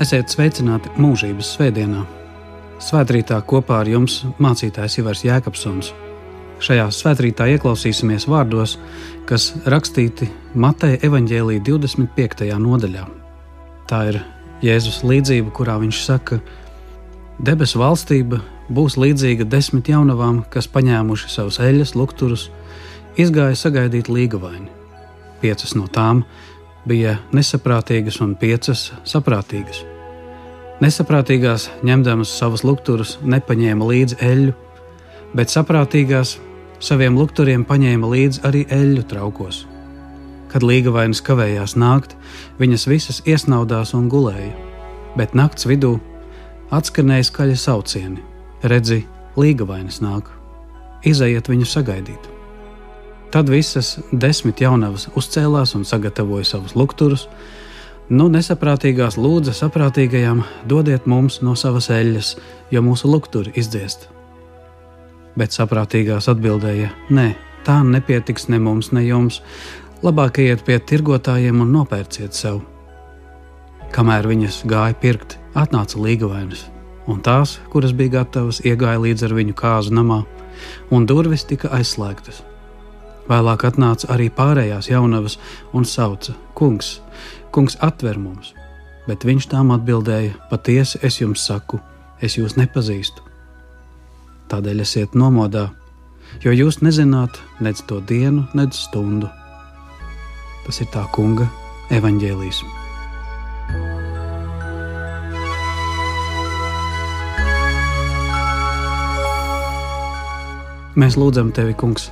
Esiet sveicināti mūžības svētdienā. Svētrītā kopā ar jums mācītājs Ivars Jēkabsons. Šajā svētrītā ieklausīsimies vārdos, kas rakstīti Mateja evaņģēlīja 25. nodaļā. Tā ir Jēzus līdzība, kurā viņš saka, ka debesu valstība būs līdzīga desmit jaunavām, kas paņēmuši savus eļļas lukturus, izgāja sagaidīt līgavaini. Piecas no tām bija nesaprātīgas un piecas saprātīgas. Nesaprātīgās, ņemdamas savus lukturus, nepaņēma līdzi eļļu, bet saprātīgās saviem lukturiem paņēma līdzi arī eļļu traukos. Kad līga vainas kavējās nākt, viņas visas iesnaudās un gulēja, bet nakts vidū atskanēja skaļi saucieni: Redzi, līga vainas nāk, izejiet viņu sagaidīt! Tad visas desmit jaunavas uzcēlās un sagatavoja savus lukturus. Nu, nesaprātīgās lūdza saprātīgajām, dodiet mums no savas eļļas, jo mūsu lukturi izdziest. Bet saprātīgās atbildēja: Nē, tā nepietiks ne mums, ne jums. Labāk iet pie tirgotājiem un nopērciet sev. Kamēr viņas gāja pirkt, atnāca līgavainas, un tās, kuras bija gatavas, iegāja līdz ar viņu kāzu namā, un durvis tika aizslēgtas. Vēlāk atnāca arī pārējās jaunavas un sauca: Kungs, kungs atver mums! Bet viņš tām atbildēja: Patiesi es jums saku, es jūs nepazīstu. Tādēļ esiet nomodā, jo jūs nezināt nec to dienu, nec stundu. Tas ir tā kunga evaņģēlijs. Mēs lūdzam tevi, Kungs,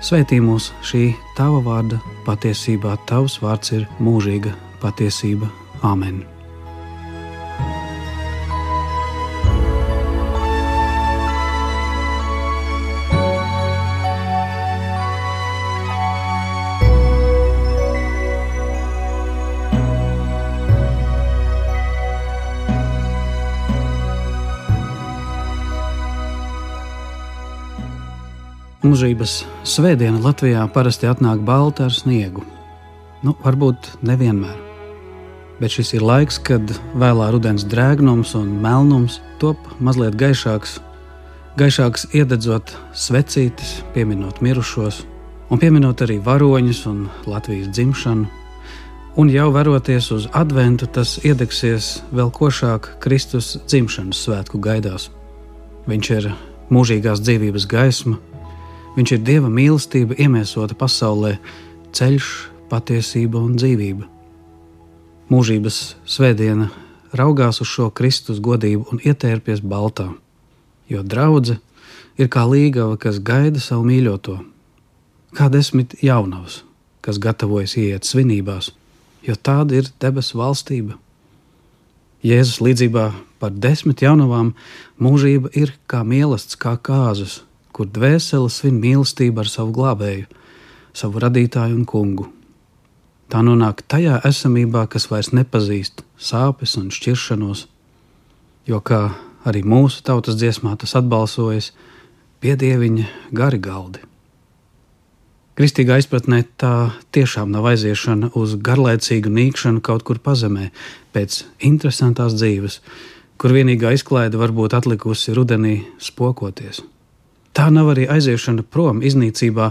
Svētī mūs šī tava vārda patiesībā, tavs vārds ir mūžīga patiesība. Āmen! Mūžības svētdiena Latvijā parasti atnāk balta ar sniegu. Nu, varbūt nevienmēr. Bet šis ir laiks, kad vēlā rudens drēgnums un melnums top mazliet gaišāks, gaišāks iededzot svecītes, pieminot mirušos, un pieminot arī varoņus un Latvijas dzimšanu. Un jau veroties uz adventu, tas iedegsies vēl košāk Kristus dzimšanas svētku gaidās. Viņš ir mūžīgās dzīvības gaisma, Viņš ir Dieva mīlestība, iemiesota pasaulē, ceļš, patiesība un dzīvība. Mūžības svētdiena raugās uz šo Kristus godību un ietērpies baltā, jo draudzene ir kā līgava, kas gaida savu mīļoto, kā desmit jaunavas, kas gatavojas iet svinībās, jo tāda ir debesu valstība. Jēzus līdzībā par desmit jaunavām mūžība ir kā mīlestības, kā kāzas, kur dvēsele svin mīlestību ar savu glābēju, savu radītāju un kungu. Tā nonāk tajā esamībā, kas vairs nepazīst sāpes un šķiršanos, jo kā arī mūsu tautas dziesmā tas atbalsojas, piedieviņa gari galdi. Kristīgā izpratnē tā tiešām nav aiziešana uz garlaicīgu nīkšanu kaut kur pazemē, pēc interesantās dzīves, kur vienīgā izklaide varbūt atlikusi rudenī spokoties. Tā nav arī aiziešana prom iznīcībā,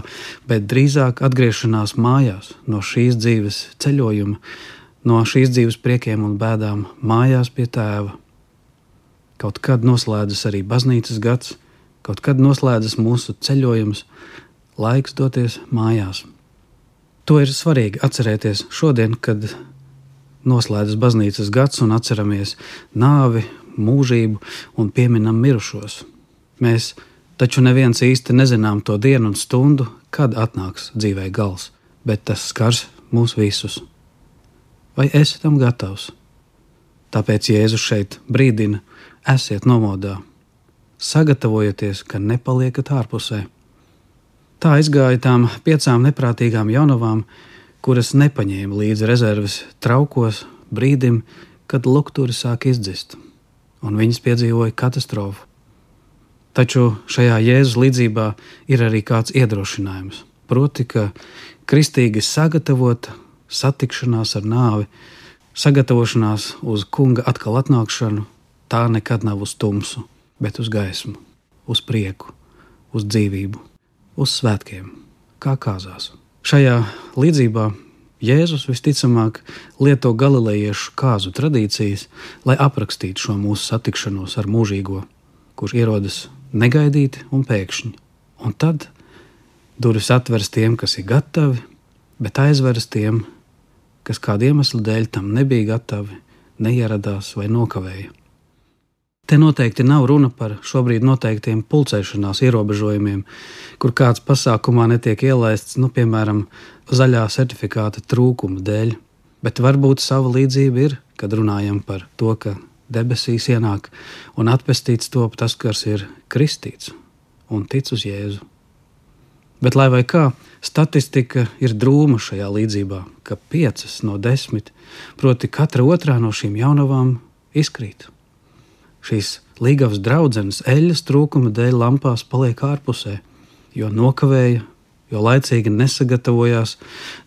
bet drīzāk atgriešanās mājās no šīs dzīves ceļojuma, no šīs dzīves priekiem un bēdām, mājās pie tēva. Kaut kad noslēdzas arī baznīcas gads, kaut kad noslēdzas mūsu ceļojums, laiks doties mājās. To ir svarīgi atcerēties šodien, kad noslēdzas baznīcas gads un atceramies nāvi, mūžību un pieminam mirušos. Mēs Taču neviens īsti nezinām to dienu un stundu, kad atnāks dzīvē gals, bet tas skars mūs visus. Vai esi tam gatavs? Tāpēc Jēzus šeit brīdina, esiet nomodā, sagatavojieties, ka nepaliekat ārpusē. Tā aizgāja tām piecām neprātīgām jaunavām, kuras nepaņēma līdzi rezerves traukos brīdim, kad lukturi sāk izdzist, un viņas piedzīvoja katastrofu. Taču šajā Jēzus līdzībā ir arī kāds iedrošinājums. Proti, ka kristīgi sagatavota satikšanās ar nāvi sagatavošanās uz kunga atkal atnākšanu, tā nekad nav uz tumsu, bet uz gaismu, uz prieku, uz dzīvību, uz svētkiem, kā kāzās. Šajā līdzībā Jēzus visticamāk lieto galilejiešu kāzu tradīcijas, lai aprakstītu šo mūsu satikšanos ar mūžīgo, kurš ierodas negaidīti un pēkšņi. Un tad durvis atveras tiem, kas ir gatavi, bet aizveras tiem, kas kādu iemeslu dēļ tam nebija gatavi, neieradās vai nokavēja. Te noteikti nav runa par šobrīd noteiktiem pulcēšanās ierobežojumiem, kur kāds pasākumā netiek ielaists, nu, piemēram, zaļā certifikāta trūkuma dēļ. Bet varbūt sava līdzība ir, kad runājam par to, ka debesīs ienāk un atpestīts top tas, kas ir kristīts un tic uz Jēzu. Bet, lai vai kā, statistika ir drūma šajā līdzībā, ka piecas no desmit, proti, katra otrā no šīm jaunavām izkrīt šīs līgavas draudzenes eļļas trūkuma dēļ lampās paliek ārpusē, jo nokavēja, jo laicīgi nesagatavojās,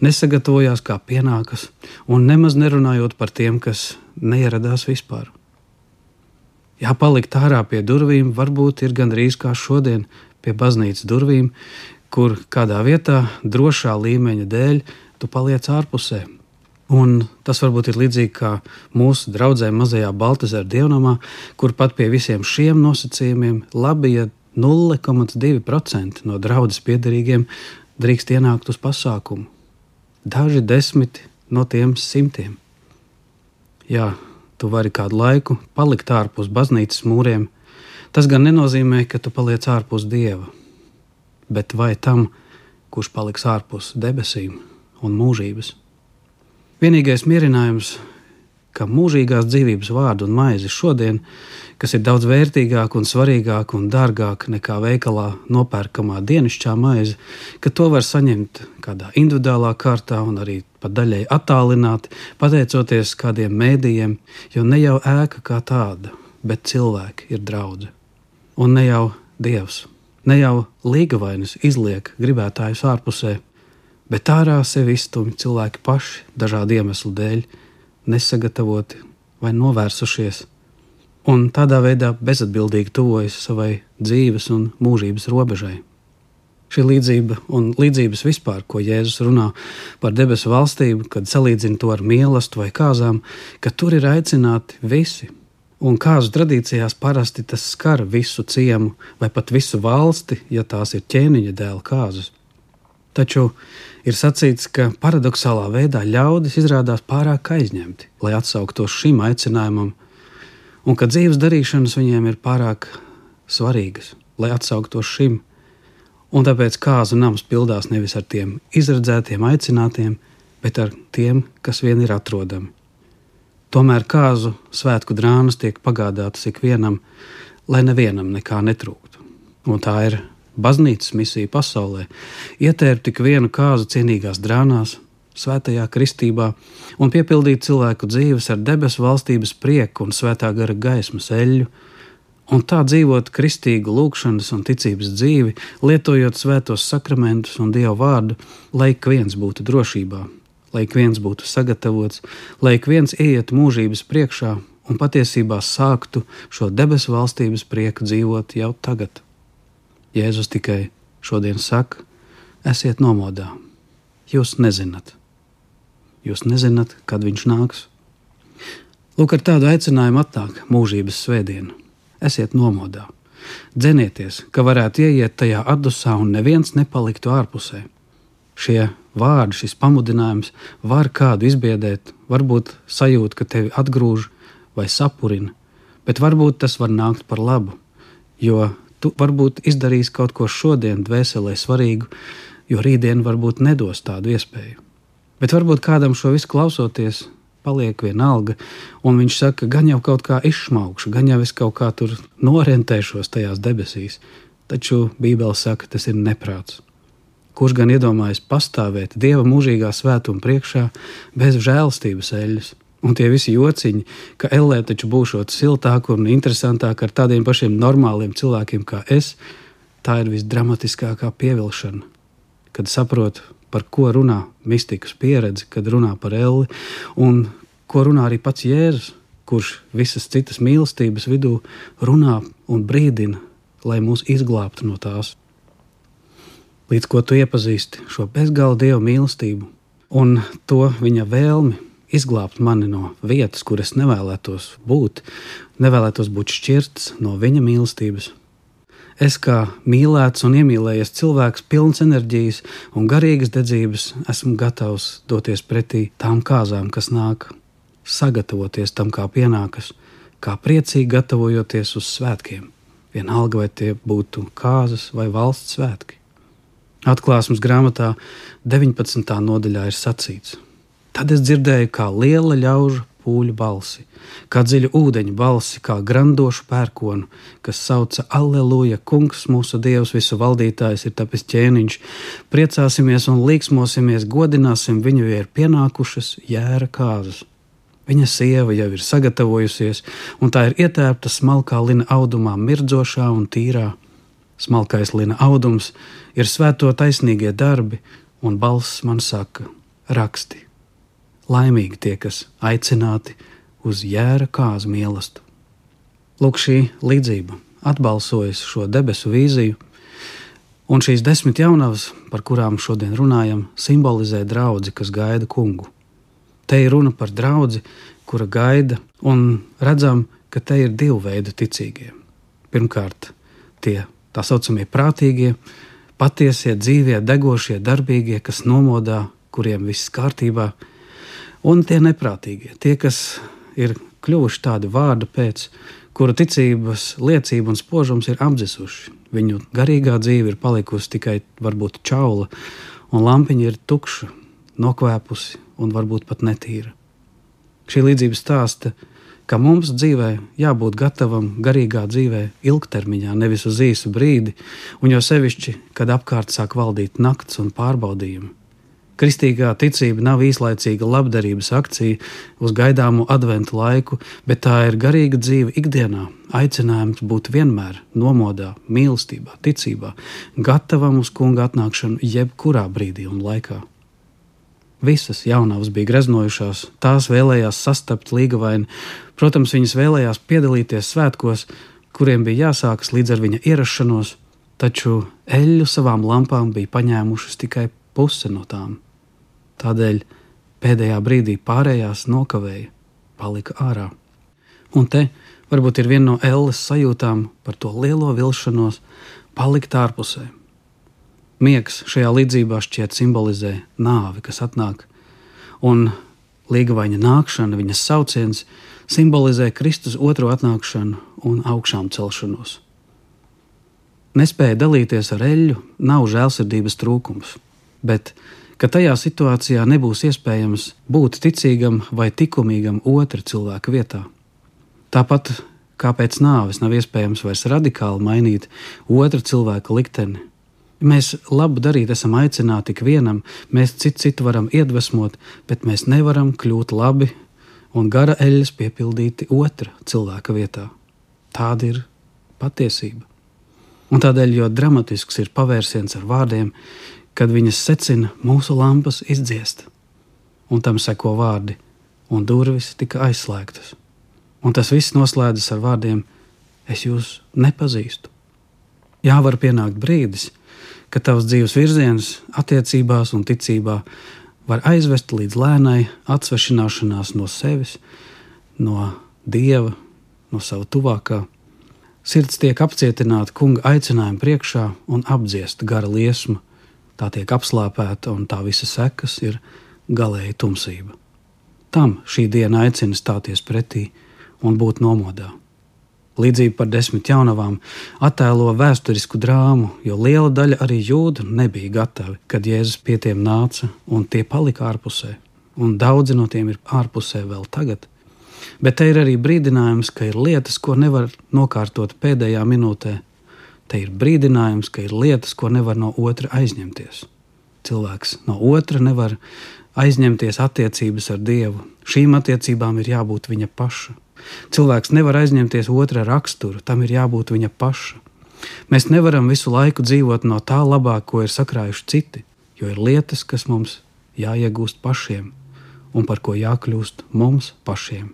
nesagatavojās kā pienākas, un nemaz nerunājot par tiem, kas neieradās vispār. Jā, palikt ārā pie durvīm varbūt ir gandrīz kā šodien pie baznīcas durvīm, kur kādā vietā drošā līmeņa dēļ tu paliec ārpusē, Un tas varbūt ir līdzīgi kā mūsu draudzē mazajā Baltazara dievnamā, kur pat pie visiem šiem nosacījumiem labi, ja 0,2% no draudzes piedarīgiem drīkst ienākt uz pasākumu. Daži desmit no tiem simtiem. Jā, tu vari kādu laiku palikt ārpus baznīcas mūriem. Tas gan nenozīmē, ka tu paliec ārpus dieva, bet vai tam, kurš paliks ārpus debesīm un mūžības. Vienīgais mierinājums, ka mūžīgās dzīvības vārdu un maizi šodien, kas ir daudz vērtīgāk un svarīgāk un dārgāk nekā veikalā nopērkamā dienasčā maize, ka to var saņemt kādā individuālā kārtā un arī pat daļai attālināti, pateicoties kādiem mēdījiem, jo ne jau ēka kā tāda, bet cilvēki ir draugi. Un ne jau dievs, ne jau līgavainis izliek gribētājus ārpusē, bet ārā sevi izstumj cilvēki paši dažādu iemeslu dēļ, nesagatavoti vai novērsušies, un tādā veidā bezatbildīgi tuvojas savai dzīves un mūžības robežai. Šī līdzība un līdzības vispār, ko Jēzus runā par debesu valstību, kad salīdzina to ar mīlestību vai kāzām, ka tur ir aicināti visi. Un kāzu tradīcijās parasti tas skar visu ciemu vai pat visu valsti, ja tās ir ķēniņa dēla kāzas. Taču ir sacīts, ka paradoxālā veidā ļaudis izrādās pārāk aizņemti, lai atsauktos šim aicinājumam, un ka dzīves darīšanas viņiem ir pārāk svarīgas, lai atsauktos šim. Un tāpēc kāzu nams pildās nevis ar tiem izredzētiem aicinātiem, bet ar tiem, kas vien ir atrodami. Tomēr kāzu svētku drānas tiek pagādātas ikvienam, lai nevienam nekā netrūktu. Un tā ir baznīcas misiju pasaulē, ietērpt tik vienu kāzu cienīgās drānās, svētajā kristībā un piepildīt cilvēku dzīves ar debesu valstības prieku un svētā gara gaismas eļļu, un tā dzīvot kristīgu lūgšanas un ticības dzīvi, lietojot svētos sakramentus un dievu vārdu, lai ik viens būtu drošībā, lai ik viens būtu sagatavots, lai ik viens ieiet mūžības priekšā un patiesībā sāktu šo debesu valstības prieku dzīvot jau tagad. Jēzus tikai šodien saka, esiet nomodā. Jūs nezināt. Jūs nezināt, kad viņš nāks. Lūk, ar tādu aicinājumu atnāk mūžības svētdiena. Esiet nomodā. Dzenieties, ka varētu ieiet tajā atdusā un neviens nepaliktu ārpusē. Šie vārdi, šis pamudinājums var kādu izbiedēt, varbūt sajūt, ka tevi atgrūž vai sapurina, bet varbūt tas var nākt par labu, jo tu varbūt izdarīsi kaut ko šodien, dvēselē svarīgu, jo rītdien varbūt nedos tādu iespēju. Bet varbūt kādam šo visu klausoties, paliek vienalga, un viņš saka, gan jau kaut kā izšmaukšu, gan jau es kaut kā tur norientēšos tajās debesīs. Taču Bībele saka, tas ir neprāts. Kurš gan iedomājas pastāvēt Dieva mūžīgā svētuma priekšā bez žēlstības eļļas? Un tie visi jociņi, ka Ellē taču būšot siltāk un interesantāk ar tādiem pašiem normāliem cilvēkiem kā es, tā ir visdramatiskākā pievilkšana. Kad saprotu, par ko runā mistikas pieredze, kad runā par Elli, un ko runā arī pats Jēzus, kurš visas citas mīlestības vidū runā un brīdina, lai mūs izglābtu no tās. Līdz ko tu iepazīsti šo bezgalīgu dievu mīlestību un to viņa vēlmi izglābt mani no vietas, kur es nevēlētos būt, nevēlētos būt šķirts no viņa mīlestības. Es kā mīlēts un iemīlējies cilvēks, pilns enerģijas un garīgas dedzības, esmu gatavs doties pretī tām kāzām, kas nāk, sagatavoties tam, kā pienākas, kā priecīgi gatavojoties uz svētkiem. Vienalga, vai tie būtu kāzas vai valsts svētki. Atklāsmes grāmatā 19. nodaļā ir sacīts: Tad es dzirdēju, kā liela ļaužu pūļu balsi, kā dziļu ūdeņu balsi, kā grandošu pērkonu, kas sauca Alleluja, Kungs, mūsu Dievs, visu valdītājs ir tapis ķēniņš. Priecāsimies un līksmosimies, godināsim viņu, ja ir pienākušas jēra kāzas. Viņa sieva jau ir sagatavojusies, un tā ir ietērpta smalkā lina audumā, mirdzošā un tīrā. Smalkais lina audums ir svēto taisnīgie darbi, un balss man saka: raksti! Laimīgi tie, kas aicināti uz jēra kāzu mīlestību. Lūk, šī līdzība atbalsojas šo debesu vīziju, un šīs desmit jaunavas, par kurām šodien runājam, simbolizē draugu, kas gaida kungu. Te ir runa par draugu, kura gaida, un redzam, ka te ir divi veidi ticīgie. Pirmkārt, tie tā saucamie prātīgie, patiesie, dzīvie, degošie, darbīgie, kas nomodā, kuriem viss kārtībā ir un tie neprātīgie, tie, kas ir kļuvuši tādi vārdu pēc, kuru ticības liecība un spožums ir apdzisuši. Viņu garīgā dzīve ir palikusi tikai varbūt čaula, un lampiņa ir tukša, nokvēpusi un varbūt pat netīra. Šī līdzība stāsta, ka mums dzīvē jābūt gatavam garīgā dzīvē ilgtermiņā, nevis uz īsu brīdi, un jo sevišķi, kad apkārt sāk valdīt nakts un pārbaudījumi. Kristīgā ticība nav īslaicīga labdarības akcija uz gaidāmu adventu laiku, bet tā ir garīga dzīve ikdienā, aicinājums būt vienmēr nomodā, mīlestībā, ticībā, gatavam uz kunga atnākšanu jebkurā brīdī un laikā. Visas jaunavas bija greznojušās, tās vēlējās sastapt līgavaini, protams, viņas vēlējās piedalīties svētkos, kuriem bija jāsākas līdz ar viņa ierašanos, taču eļļu savām lampām bija paņēmušas tikai puse no tām. Tādēļ pēdējā brīdī pārējās nokavēja, palika ārā. Un te varbūt ir viena no elles sajūtām par to lielo vilšanos palikt ārpusē. Miegs šajā līdzībā šķiet simbolizē nāvi, kas atnāk, un līgavaņa nākšana, viņas sauciens, simbolizē Kristus otro atnākšanu un augšām celšanos. Nespēja dalīties ar eļļu nav žēlsirdības trūkums, bet ka tajā situācijā nebūs iespējams būt ticīgam vai likumīgam otra cilvēka vietā. Tāpat kā pēc nāves nav iespējams vairs radikāli mainīt otra cilvēka likteni. Mēs labu darīt esam aicināti ik vienam, mēs citu citu varam iedvesmot, bet mēs nevaram kļūt labi un gara eļļas piepildīti otra cilvēka vietā. Tāda ir patiesība. Un tādēļ, jo dramatisks ir pavērsiens ar vārdiem, kad viņas secina mūsu lampas izdziest, un tam seko vārdi, un durvis tika aizslēgtas. Un tas viss noslēdzas ar vārdiem: Es jūs nepazīstu. Jā, var pienākt brīdis, kad tavs dzīves virziens, attiecībās un ticībā var aizvest līdz lēnai atsvešināšanās no sevis, no dieva, no sava tuvākā. Sirds tiek apcietināta kunga aicinājuma priekšā un apdziesta gara liesma tā tiek apslāpēta, un tā visa sekas ir galēji tumsība. Tam šī diena aicina stāties pretī un būt nomodā. Līdzība par desmit jaunavām attēlo vēsturisku drāmu, jo liela daļa arī jūdu nebija gatavi, kad Jēzus pie tiem nāca, un tie palika ārpusē, un daudzi no tiem ir ārpusē vēl tagad. Bet te ir arī brīdinājums, ka ir lietas, ko nevar nokārtot pēdējā minūtē, Te ir brīdinājums, ka ir lietas, ko nevar no otra aizņemties. Cilvēks no otra nevar aizņemties attiecības ar Dievu. Šīm attiecībām ir jābūt viņa paša. Cilvēks nevar aizņemties otra raksturu, tam ir jābūt viņa paša. Mēs nevaram visu laiku dzīvot no tā labā, ko ir sakrājuši citi, jo ir lietas, kas mums jāiegūst pašiem. un par ko jākļūst mums pašiem.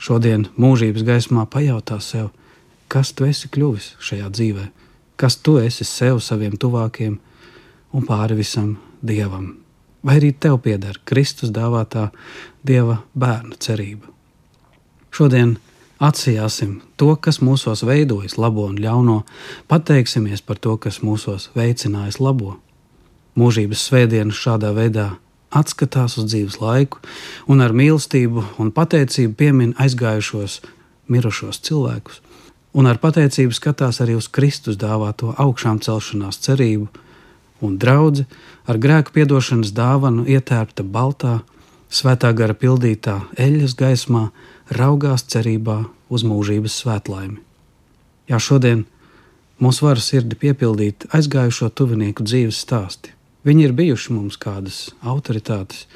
Šodien mūžības gaismā pajautā sev, kas tu esi kļuvis šajā dzīvē, kas tu esi sev, saviem tuvākiem un pāri visam dievam. Vai arī tev pieder Kristus dāvātā dieva bērnu cerība? Šodien atsijāsim to, kas mūsos veidojas labo un ļauno, pateiksimies par to, kas mūsos veicinājis labo. Mūžības svētdienas šādā veidā atskatās uz dzīves laiku un ar mīlestību un pateicību piemin aizgājušos, mirušos cilvēkus, un ar pateicību skatās arī uz Kristus dāvāto augšām celšanās cerību, un draugi ar grēku piedošanas dāvanu ietērpta baltā, svētā gara pildītā eļļas gaismā, raugās cerībā uz mūžības svētlaimi. Jā, šodien mūs var sirdi piepildīt aizgājušo tuvinieku dzīves stāsti Viņi ir bijuši mums kādas autoritātes,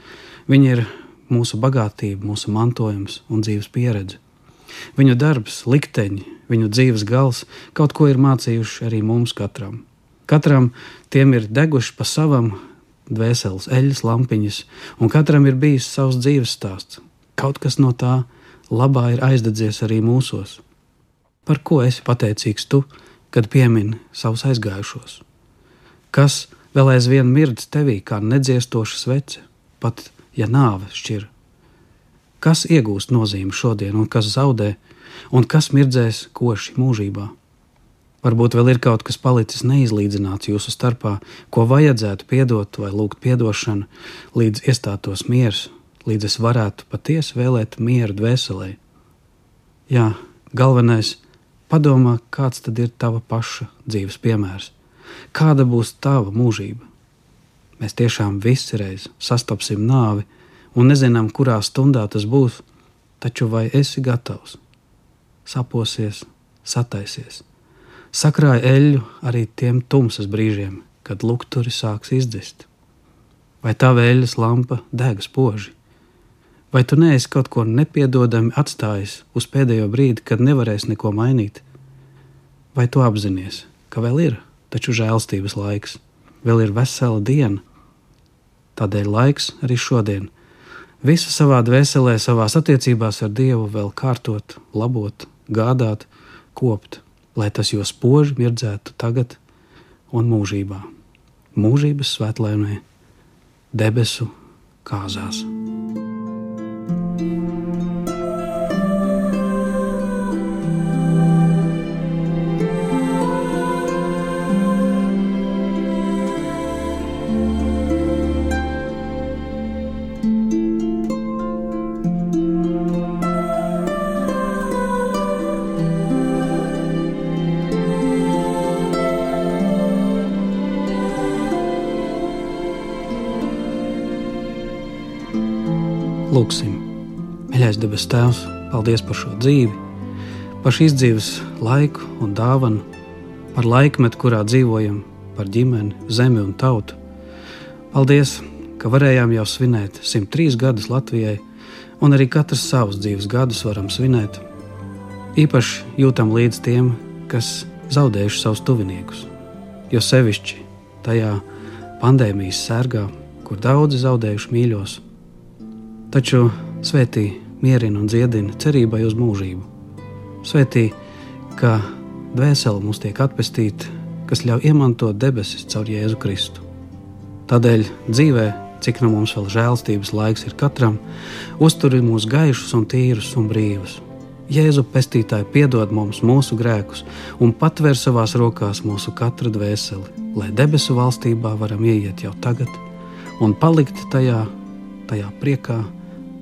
viņi ir mūsu bagātība, mūsu mantojums un dzīves pieredze. Viņu darbs, likteņi, viņu dzīves gals kaut ko ir mācījuši arī mums katram. Katram tiem ir deguši pa savam dvēseles eļļas lampiņas, un katram ir bijis savs dzīves stāsts. Kaut kas no tā labā ir aizdedzies arī mūsos. Par ko esi pateicīgs tu, kad piemini savus aizgājušos? Kas vēl aizvien mirdz tevī kā nedziestoša svece, pat ja nāve šķir. Kas iegūst nozīmi šodien, un kas zaudē, un kas mirdzēs koši mūžībā? Varbūt vēl ir kaut kas palicis neizlīdzināts jūsu starpā, ko vajadzētu piedot vai lūgt atdošanu, līdz iestātos miers, līdz es varētu patiesi vēlēt mieru dvēselē. Jā, galvenais - padomā, kāds tad ir tava paša dzīves piemērs kāda būs tava mūžība. Mēs tiešām visi reiz sastapsim nāvi un nezinām, kurā stundā tas būs, taču vai esi gatavs? Saposies, sataisies, sakrāj eļļu arī tiem tumsas brīžiem, kad lukturi sāks izdzist. Vai tā vēļas lampa deg spoži? Vai tu neesi kaut ko nepiedodami atstājis uz pēdējo brīdi, kad nevarēsi neko mainīt? Vai tu apzinājies, ka vēl ir? taču žēlstības laiks. Vēl ir vesela diena. Tādēļ laiks arī šodien. Visu savā dvēselē, savā attiecībās ar Dievu vēl kārtot, labot, gādāt, kopt, lai tas jo spoži mirdzētu tagad un mūžībā. Mūžības svētlaimē, debesu kāzās. Lūksim, mīļais debes Tēvs, paldies par šo dzīvi, par šīs dzīves laiku un dāvanu, par laikmetu, kurā dzīvojam, par ģimeni, zemi un tautu. Paldies, ka varējām jau svinēt 103 gadus Latvijai, un arī katrs savus dzīves gadus varam svinēt. Īpaši jūtam līdz tiem, kas zaudējuši savus tuviniekus, jo sevišķi tajā pandēmijas sērgā, kur daudzi zaudējuši mīļos taču svētī mierina un dziedina cerībai uz mūžību. Svētī, ka dvēsele mums tiek atpestīta, kas ļauj iemantot debesis caur Jēzu Kristu. Tādēļ dzīvē, cik no mums vēl žēlstības laiks ir katram, uzturi mūs gaišus un tīrus un brīvus. Jēzu pestītāji piedod mums mūsu grēkus un patver savās rokās mūsu katru dvēseli, lai debesu valstībā varam ieiet jau tagad un palikt tajā, tajā priekā,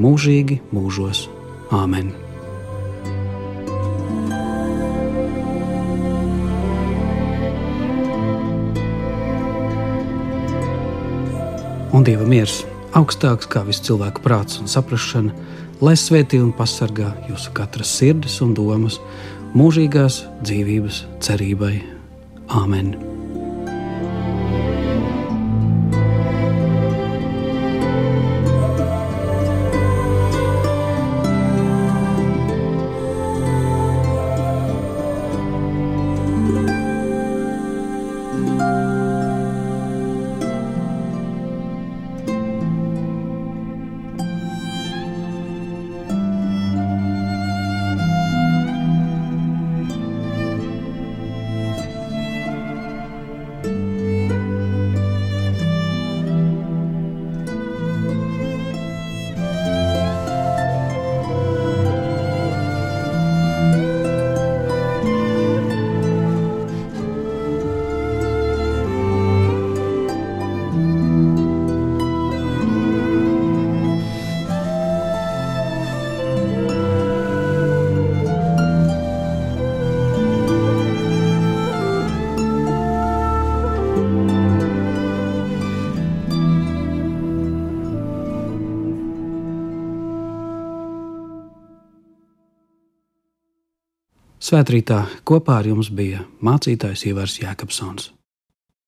mūžīgi mūžos. Āmen! Un Dieva miers, augstāks kā visu cilvēku prāts un saprāšana, lai svētī un pasargā jūsu katras sirdis un domas mūžīgās dzīvības cerībai. Āmen! Svētrītā kopā ar jums bija mācītājs Ivars Jēkabsons.